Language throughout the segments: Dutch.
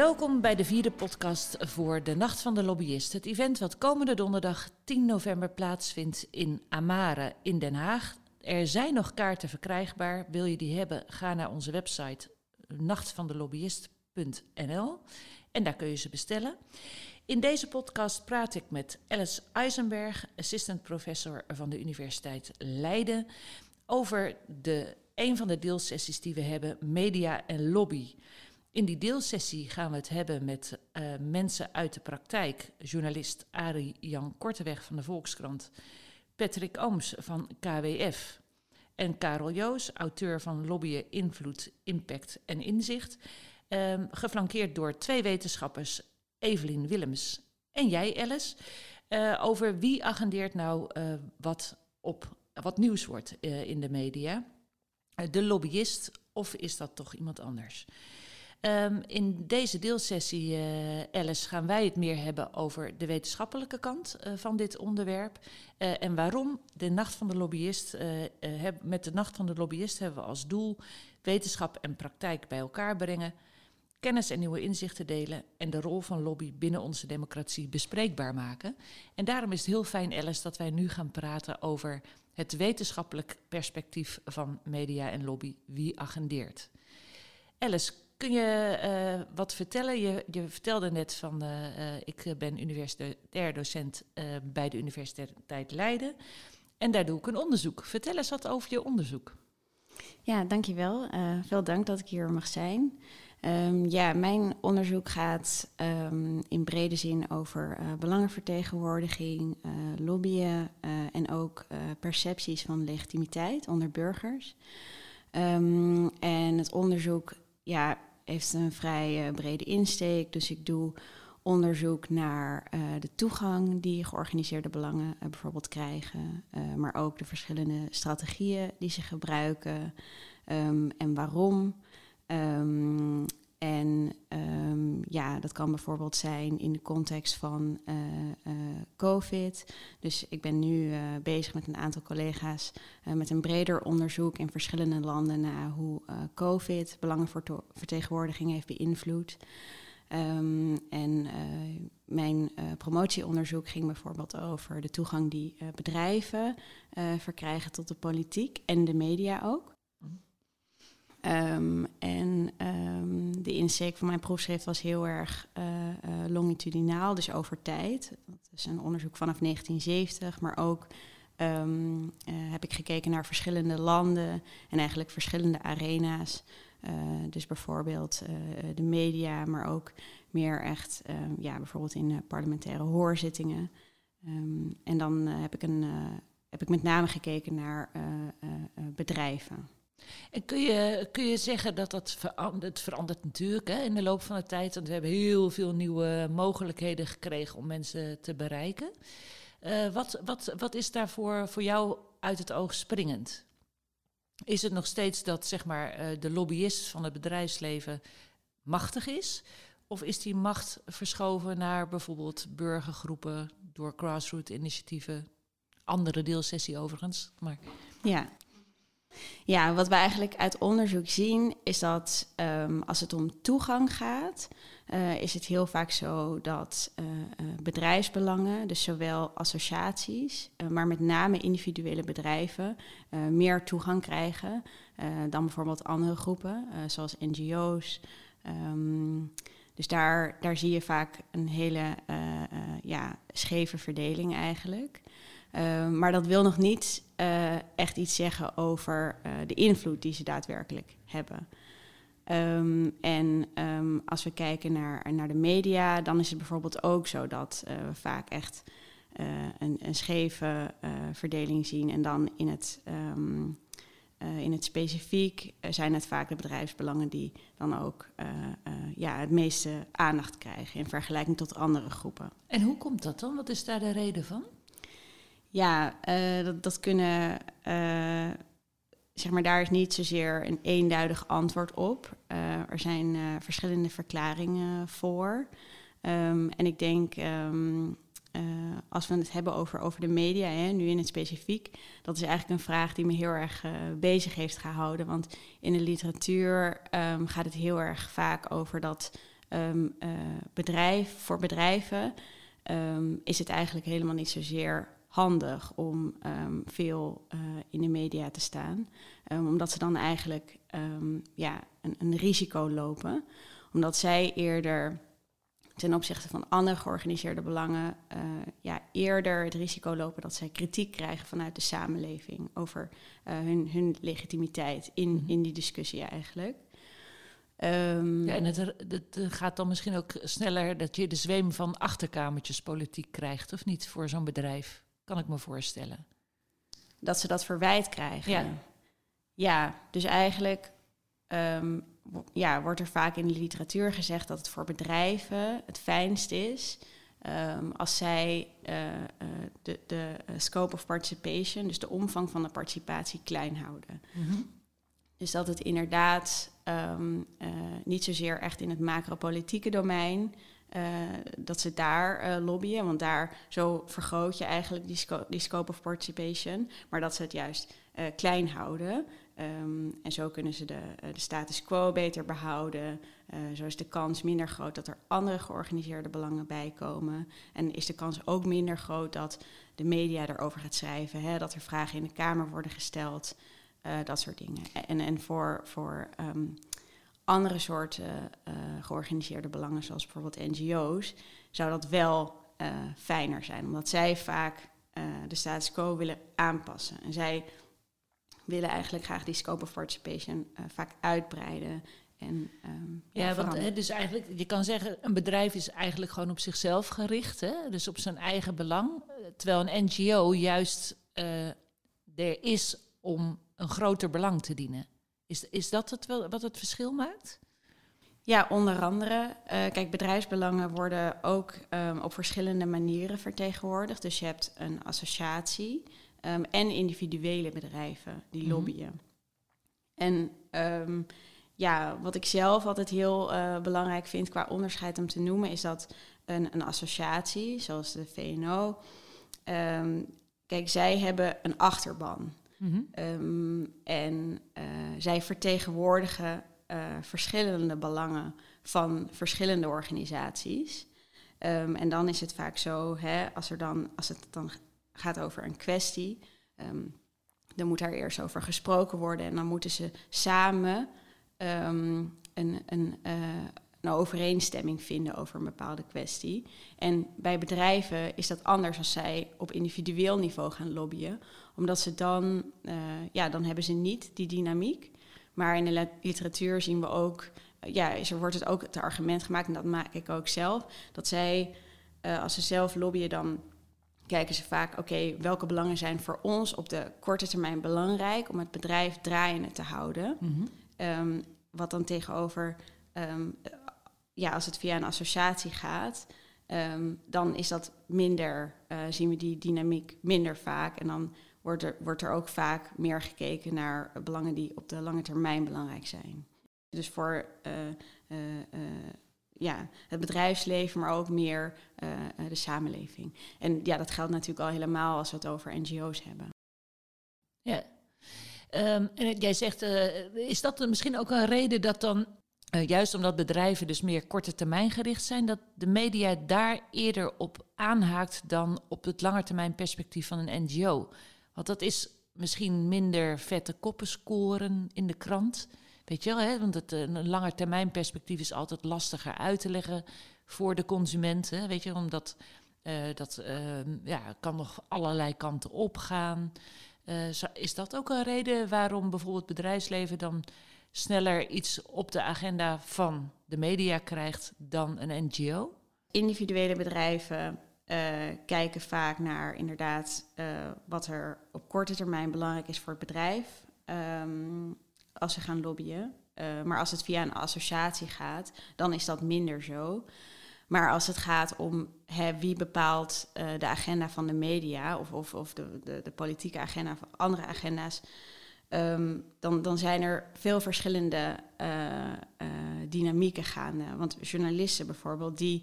Welkom bij de vierde podcast voor de Nacht van de Lobbyist. Het event wat komende donderdag 10 november plaatsvindt in Amare in Den Haag. Er zijn nog kaarten verkrijgbaar. Wil je die hebben, ga naar onze website nachtvandelobbyist.nl en daar kun je ze bestellen. In deze podcast praat ik met Alice Eisenberg, assistant professor van de Universiteit Leiden, over de, een van de deelsessies die we hebben, media en lobby. In die deelsessie gaan we het hebben met uh, mensen uit de praktijk. Journalist Arie Jan Korteweg van de Volkskrant, Patrick Ooms van KWF en Karel Joos, auteur van Lobbyen, Invloed, Impact en Inzicht. Um, geflankeerd door twee wetenschappers, Evelien Willems en jij, Alice. Uh, over wie agendeert nou uh, wat, op, wat nieuws wordt in de media. de lobbyist of is dat toch iemand anders? Um, in deze deelsessie, uh, Alice, gaan wij het meer hebben over de wetenschappelijke kant uh, van dit onderwerp. Uh, en waarom de Nacht van de Lobbyist, met de Nacht van de Lobbyist hebben we als doel wetenschap en praktijk bij elkaar brengen, kennis en nieuwe inzichten delen en de rol van lobby binnen onze democratie bespreekbaar maken. En daarom is het heel fijn, Alice, dat wij nu gaan praten over het wetenschappelijk perspectief van media en lobby. Wie agendeert? Alice, Kun je uh, wat vertellen? Je, je, vertelde net van, uh, uh, ik ben universitair docent bij de Universiteit Leiden. En daar doe ik een onderzoek. Vertel eens wat over je onderzoek. Ja, dankjewel. veel dank dat ik hier mag zijn. Um, ja, mijn onderzoek gaat um, in brede zin over belangenvertegenwoordiging, lobbyen en ook percepties van legitimiteit onder burgers. Um, en het onderzoek ja, heeft een vrij uh, brede insteek. Dus ik doe onderzoek naar uh, de toegang die georganiseerde belangen uh, bijvoorbeeld krijgen, maar ook de verschillende strategieën die ze gebruiken um, en waarom. Um, en um, ja, dat kan bijvoorbeeld zijn in de context van uh, uh, COVID. Dus ik ben nu uh, bezig met een aantal collega's met een breder onderzoek in verschillende landen naar hoe COVID belangenvertegenwoordiging heeft beïnvloed. Um, en mijn promotieonderzoek ging bijvoorbeeld over de toegang die bedrijven verkrijgen tot de politiek en de media ook. Um, en um, de insteek van mijn proefschrift was heel erg uh, uh, longitudinaal, dus over tijd. Dat is een onderzoek vanaf 1970, maar ook um, uh, heb ik gekeken naar verschillende landen en eigenlijk verschillende arena's. dus bijvoorbeeld de media, maar ook meer echt, ja, bijvoorbeeld in parlementaire hoorzittingen. en dan heb, ik een, heb ik met name gekeken naar bedrijven. En kun je, kun je zeggen dat dat verandert, verandert natuurlijk hè, in de loop van de tijd. Want we hebben heel veel nieuwe mogelijkheden gekregen om mensen te bereiken. Uh, wat, wat, wat is daarvoor voor jou uit het oog springend? Is het nog steeds dat zeg maar, uh, de lobbyist van het bedrijfsleven machtig is? Of is die macht verschoven naar bijvoorbeeld burgergroepen door grassroots initiatieven? Andere deelsessie overigens. Maar... Ja, ja, wat we eigenlijk uit onderzoek zien is dat um, als het om toegang gaat, uh, is het heel vaak zo dat uh, uh, bedrijfsbelangen, dus zowel associaties, maar met name individuele bedrijven, meer toegang krijgen dan bijvoorbeeld andere groepen, zoals NGO's. Um, dus daar, daar zie je vaak een hele ja, scheve verdeling eigenlijk. Uh, maar dat wil nog niet uh, echt iets zeggen over uh, de invloed die ze daadwerkelijk hebben. Um, en um, als we kijken naar, naar de media, dan is het bijvoorbeeld ook zo dat we vaak echt een, een, scheve verdeling zien. En dan in het, in het specifiek zijn het vaak de bedrijfsbelangen die dan ook ja, het meeste aandacht krijgen in vergelijking tot andere groepen. En hoe komt dat dan? Wat is daar de reden van? Ja, uh, dat, dat, kunnen, uh, zeg maar, daar is niet zozeer een eenduidig antwoord op. Uh, er zijn verschillende verklaringen voor. Um, en ik denk, um, als we het hebben over, over de media, hè, nu in het specifiek, dat is eigenlijk een vraag die me heel erg bezig heeft gehouden. Want in de literatuur um, gaat het heel erg vaak over dat ehm, bedrijf, voor bedrijven ehm, is het eigenlijk helemaal niet zozeer handig om veel in de media te staan. omdat ze dan eigenlijk ja, een, een risico lopen. Omdat zij eerder ten opzichte van andere georganiseerde belangen uh, ja, eerder het risico lopen dat zij kritiek krijgen vanuit de samenleving over uh, hun, hun legitimiteit in, mhm. in die discussie eigenlijk. Um, ja, en het, het, gaat dan misschien ook sneller dat je de zweem van achterkamertjes politiek krijgt, of niet, voor zo'n bedrijf? Kan ik me voorstellen. Dat ze dat verwijt krijgen. Ja, ja dus eigenlijk um, ja, wordt er vaak in de literatuur gezegd dat het voor bedrijven het fijnst is um, als zij uh, de, de scope of participation, dus de omvang van de participatie, klein houden. Mhm. Dus dat het inderdaad um, uh, niet zozeer echt in het macropolitieke domein, uh, dat ze daar lobbyen, want daar zo vergroot je eigenlijk die, die scope of participation, maar dat ze het juist klein houden. Um, en zo kunnen ze de, eh, de, status quo beter behouden. Zo is de kans minder groot dat er andere georganiseerde belangen bij komen. En is de kans ook minder groot dat de media erover gaat schrijven. Hè, dat er vragen in de Kamer worden gesteld. Dat soort dingen. En, en voor, voor um, andere soorten georganiseerde belangen, zoals bijvoorbeeld NGO's, zou dat wel fijner zijn. Omdat zij vaak de status quo willen aanpassen. En zij willen eigenlijk graag die scope of participation vaak uitbreiden. En, um, ja, want hè, dus eigenlijk, je kan zeggen, een bedrijf is eigenlijk gewoon op zichzelf gericht, hè? dus op zijn eigen belang. Terwijl een NGO juist er is om een groter belang te dienen. Is, is dat het wel, wat het verschil maakt? Ja, onder andere. Uh, kijk, bedrijfsbelangen worden ook um, op verschillende manieren vertegenwoordigd. Dus je hebt een associatie. Ehm, en individuele bedrijven die mhm. lobbyen. En um, ja, wat ik zelf altijd heel uh, belangrijk vind qua onderscheid om te noemen, is dat een, een associatie, zoals de VNO, kijk, zij hebben een achterban. Mm en uh, zij vertegenwoordigen uh, verschillende belangen van verschillende organisaties. en dan is het vaak zo, hè, als, er dan, als het dan gaat over een kwestie. Um, dan moet daar eerst over gesproken worden en dan moeten ze samen een, een, uh, een overeenstemming vinden over een bepaalde kwestie. En bij bedrijven is dat anders als zij op individueel niveau gaan lobbyen, omdat ze dan, uh, ja, dan hebben ze niet die dynamiek. Maar in de literatuur zien we ook, uh, ja, er wordt het ook het argument gemaakt, en dat maak ik ook zelf, dat zij, als ze zelf lobbyen, dan kijken ze vaak, oké, welke belangen zijn voor ons op de korte termijn belangrijk om het bedrijf draaiende te houden. Mhm. Ehm, wat dan tegenover, ehm, ja, als het via een associatie gaat, um, dan is dat minder, uh, zien we die dynamiek minder vaak. En dan wordt er, wordt er ook vaak meer gekeken naar belangen die op de lange termijn belangrijk zijn. Dus voor uh, uh, ja, het bedrijfsleven, maar ook meer de samenleving. En ja, dat geldt natuurlijk al helemaal als we het over NGO's hebben. Ja, um, en jij zegt, is dat misschien ook een reden dat dan, uh, juist omdat bedrijven dus meer korte termijn gericht zijn, dat de media daar eerder op aanhaakt dan op het langetermijn perspectief van een NGO? Want dat is misschien minder vette koppen scoren in de krant. Weet je wel, hè? want het, een langer termijn perspectief is altijd lastiger uit te leggen voor de consumenten. Weet je, omdat uh, dat uh, ja, kan nog allerlei kanten opgaan. Uh, is dat ook een reden waarom bijvoorbeeld bedrijfsleven dan sneller iets op de agenda van de media krijgt dan een NGO? Individuele bedrijven kijken vaak naar inderdaad wat er op korte termijn belangrijk is voor het bedrijf. Um, als ze gaan lobbyen. Uh, maar als het via een associatie gaat, dan is dat minder zo. Maar als het gaat om hè, wie bepaalt de agenda van de media of, of, of de, de, de, politieke agenda of andere agenda's, um, dan, dan zijn er veel verschillende uh, dynamieken gaande. Want journalisten bijvoorbeeld, die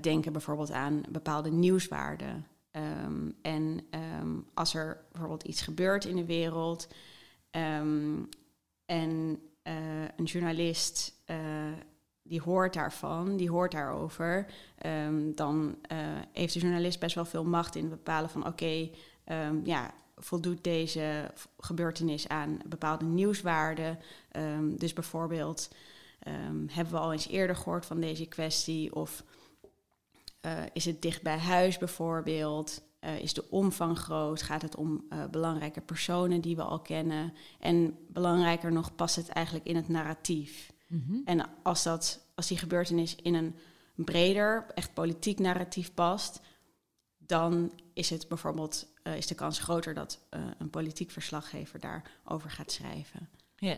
denken bijvoorbeeld aan bepaalde nieuwswaarden. Um, en um, als er bijvoorbeeld iets gebeurt in de wereld, en een journalist die hoort daarvan, die hoort daarover, dan heeft de journalist best wel veel macht in het bepalen van oké, ehm, ja, voldoet deze gebeurtenis aan bepaalde nieuwswaarden. Um, dus bijvoorbeeld hebben we al eens eerder gehoord van deze kwestie of uh, is het dicht bij huis bijvoorbeeld? Uh, is de omvang groot? Gaat het om uh, belangrijke personen die we al kennen? En belangrijker nog, past het eigenlijk in het narratief? Mm-hmm. En als, dat, als die gebeurtenis in een breder, echt politiek narratief past, dan is het bijvoorbeeld uh, is de kans groter dat een politiek verslaggever daarover gaat schrijven. Ja,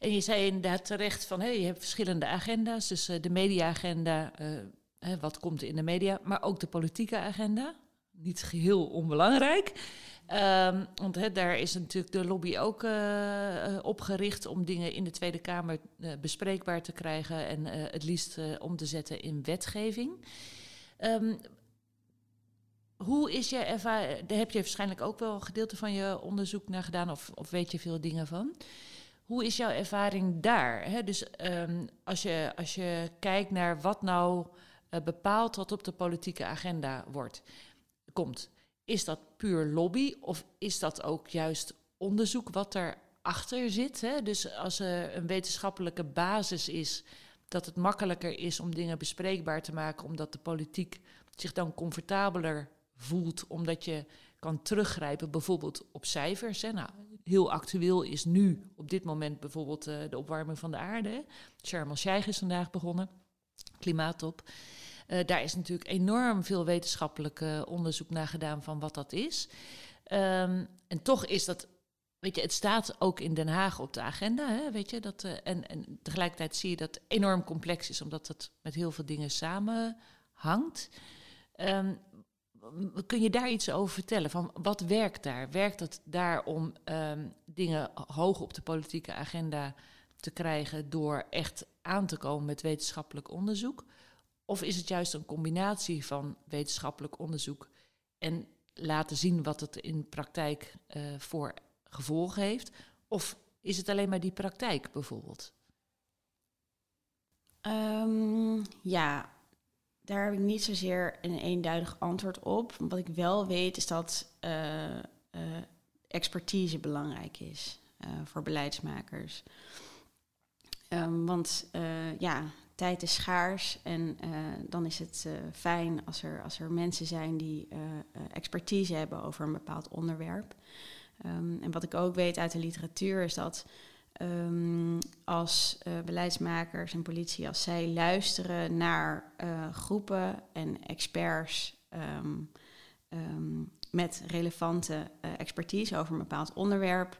en je zei inderdaad terecht van hey, je hebt verschillende agenda's. Dus de mediaagenda, wat komt in de media, maar ook de politieke agenda niet geheel onbelangrijk. Um, want daar is natuurlijk de lobby ook uh, opgericht om dingen in de Tweede Kamer bespreekbaar te krijgen en het liefst om te zetten in wetgeving. Um, hoe is je ervaring? Daar heb je waarschijnlijk ook wel een gedeelte van je onderzoek naar gedaan, of, of weet je veel dingen van? Hoe is jouw ervaring daar? Dus um, als, je, als je kijkt naar wat nou bepaalt wat op de politieke agenda wordt komt. Is dat puur lobby of is dat ook juist onderzoek wat erachter zit? Dus als er een wetenschappelijke basis is, dat het makkelijker is om dingen bespreekbaar te maken, omdat de politiek zich dan comfortabeler voelt, omdat je kan teruggrijpen bijvoorbeeld op cijfers. Nou, heel actueel is nu op dit moment bijvoorbeeld uh, de opwarming van de aarde. Sharm el-Sheikh is vandaag begonnen, klimaattop. Uh, daar is natuurlijk enorm veel wetenschappelijk uh, onderzoek naar gedaan van wat dat is. Um, en toch is dat, weet je, het staat ook in Den Haag op de agenda, hè, weet je. Dat, en, en tegelijkertijd zie je dat het enorm complex is, omdat het met heel veel dingen samenhangt. Um, kun je daar iets over vertellen? Van wat werkt daar? Werkt het daar om um, dingen hoog op de politieke agenda te krijgen door echt aan te komen met wetenschappelijk onderzoek? Of is het juist een combinatie van wetenschappelijk onderzoek en laten zien wat het in praktijk uh, voor gevolgen heeft? Of is het alleen maar die praktijk bijvoorbeeld? Um, ja, daar heb ik niet zozeer een eenduidig antwoord op. Wat ik wel weet is dat uh, uh, expertise belangrijk is voor beleidsmakers. Um, want ja, tijd is schaars en dan is het fijn als er, als er mensen zijn die expertise hebben over een bepaald onderwerp. Um, en wat ik ook weet uit de literatuur is dat um, als beleidsmakers en politie, als zij luisteren naar groepen en experts um, met relevante expertise over een bepaald onderwerp,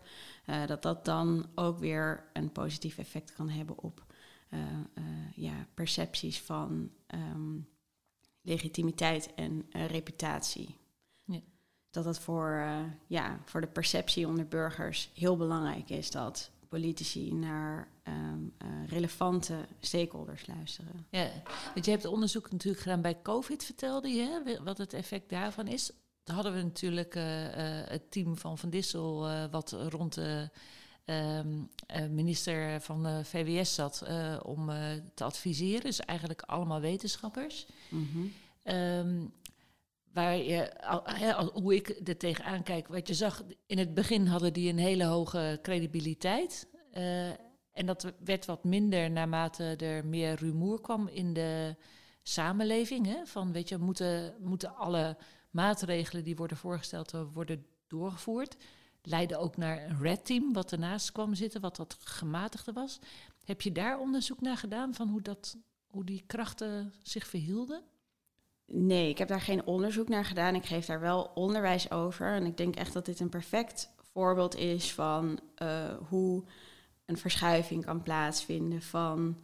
dat dat dan ook weer een positief effect kan hebben op ja, percepties van legitimiteit en reputatie. Ja. Dat het voor, ja, voor de perceptie onder burgers heel belangrijk is dat politici naar um, relevante stakeholders luisteren. Ja, want je hebt onderzoek natuurlijk gedaan bij COVID, vertelde je, wat het effect daarvan is. Hadden we natuurlijk het team van Van Dissel, wat rond de um, minister van de VWS zat om te adviseren. Dus eigenlijk allemaal wetenschappers. Mm -hmm. um, waar je, hoe ik er tegenaan kijk, wat je zag, in het begin hadden die een hele hoge credibiliteit. Uh, en dat werd wat minder naarmate er meer rumoer kwam in de samenleving. Hè? Van, weet je, moeten, moeten alle maatregelen die worden voorgesteld worden doorgevoerd leidde ook naar een red team, wat ernaast kwam zitten, wat wat gematigder was. Heb je daar onderzoek naar gedaan van hoe, dat, hoe die krachten zich verhielden? Nee, ik heb daar geen onderzoek naar gedaan. Ik geef daar wel onderwijs over. En ik denk echt dat dit een perfect voorbeeld is van uh, hoe een verschuiving kan plaatsvinden van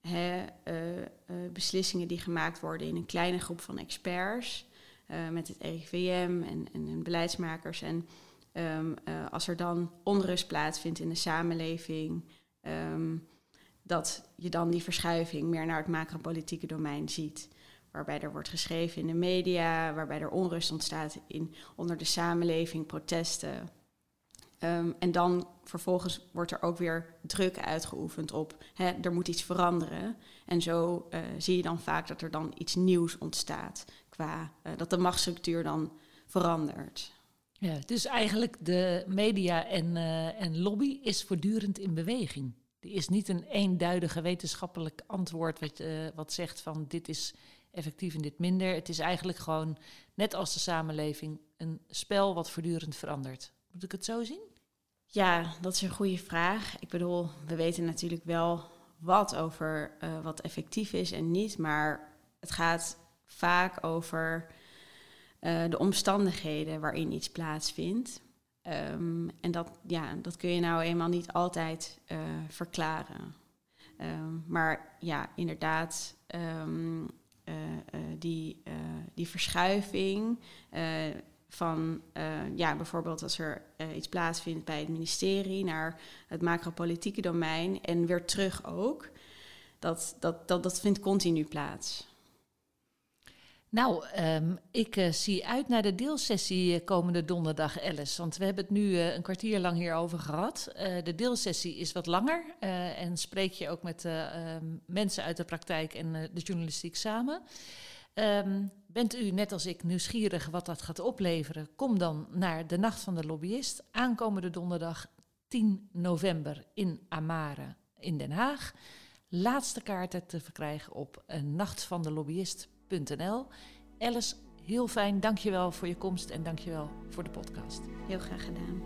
hè, uh, uh, beslissingen die gemaakt worden in een kleine groep van experts. Met het RIVM en, en, en beleidsmakers. En uh, als er dan onrust plaatsvindt in de samenleving, um, dat je dan die verschuiving meer naar het macropolitieke domein ziet. Waarbij er wordt geschreven in de media, waarbij er onrust ontstaat in, onder de samenleving, protesten. Ehm, en dan vervolgens wordt er ook weer druk uitgeoefend op hè, er moet iets veranderen. En zo uh, zie je dan vaak dat er dan iets nieuws ontstaat. Qua uh, dat de machtsstructuur dan verandert. Ja, dus eigenlijk de media en, uh, en lobby is voortdurend in beweging. Er is niet een eenduidige wetenschappelijk antwoord wat, wat zegt van dit is effectief en dit minder. Het is eigenlijk gewoon, net als de samenleving, een spel wat voortdurend verandert. Moet ik het zo zien? Ja, dat is een goede vraag. Ik bedoel, we weten natuurlijk wel wat over uh, wat effectief is en niet, maar het gaat vaak over uh, de omstandigheden waarin iets plaatsvindt. Um, en dat, ja, dat kun je nou eenmaal niet altijd uh, verklaren. Um, maar ja, inderdaad, um, die, die verschuiving van ja, bijvoorbeeld als er iets plaatsvindt bij het ministerie naar het macropolitieke domein en weer terug ook. Dat, dat, dat, dat vindt continu plaats. Nou, um, ik uh, zie uit naar de deelsessie komende donderdag, Alice. Want we hebben het nu een kwartier lang hierover gehad. de deelsessie is wat langer en spreek je ook met ehm, mensen uit de praktijk en de journalistiek samen. Um, bent u net als ik nieuwsgierig wat dat gaat opleveren? Kom dan naar de Nacht van de Lobbyist, aankomende donderdag 10 november in Amare in Den Haag. Laatste kaarten te verkrijgen op nachtvandelobbyist.nl. Alice, heel fijn. Dankjewel voor je komst en dankjewel voor de podcast. Heel graag gedaan.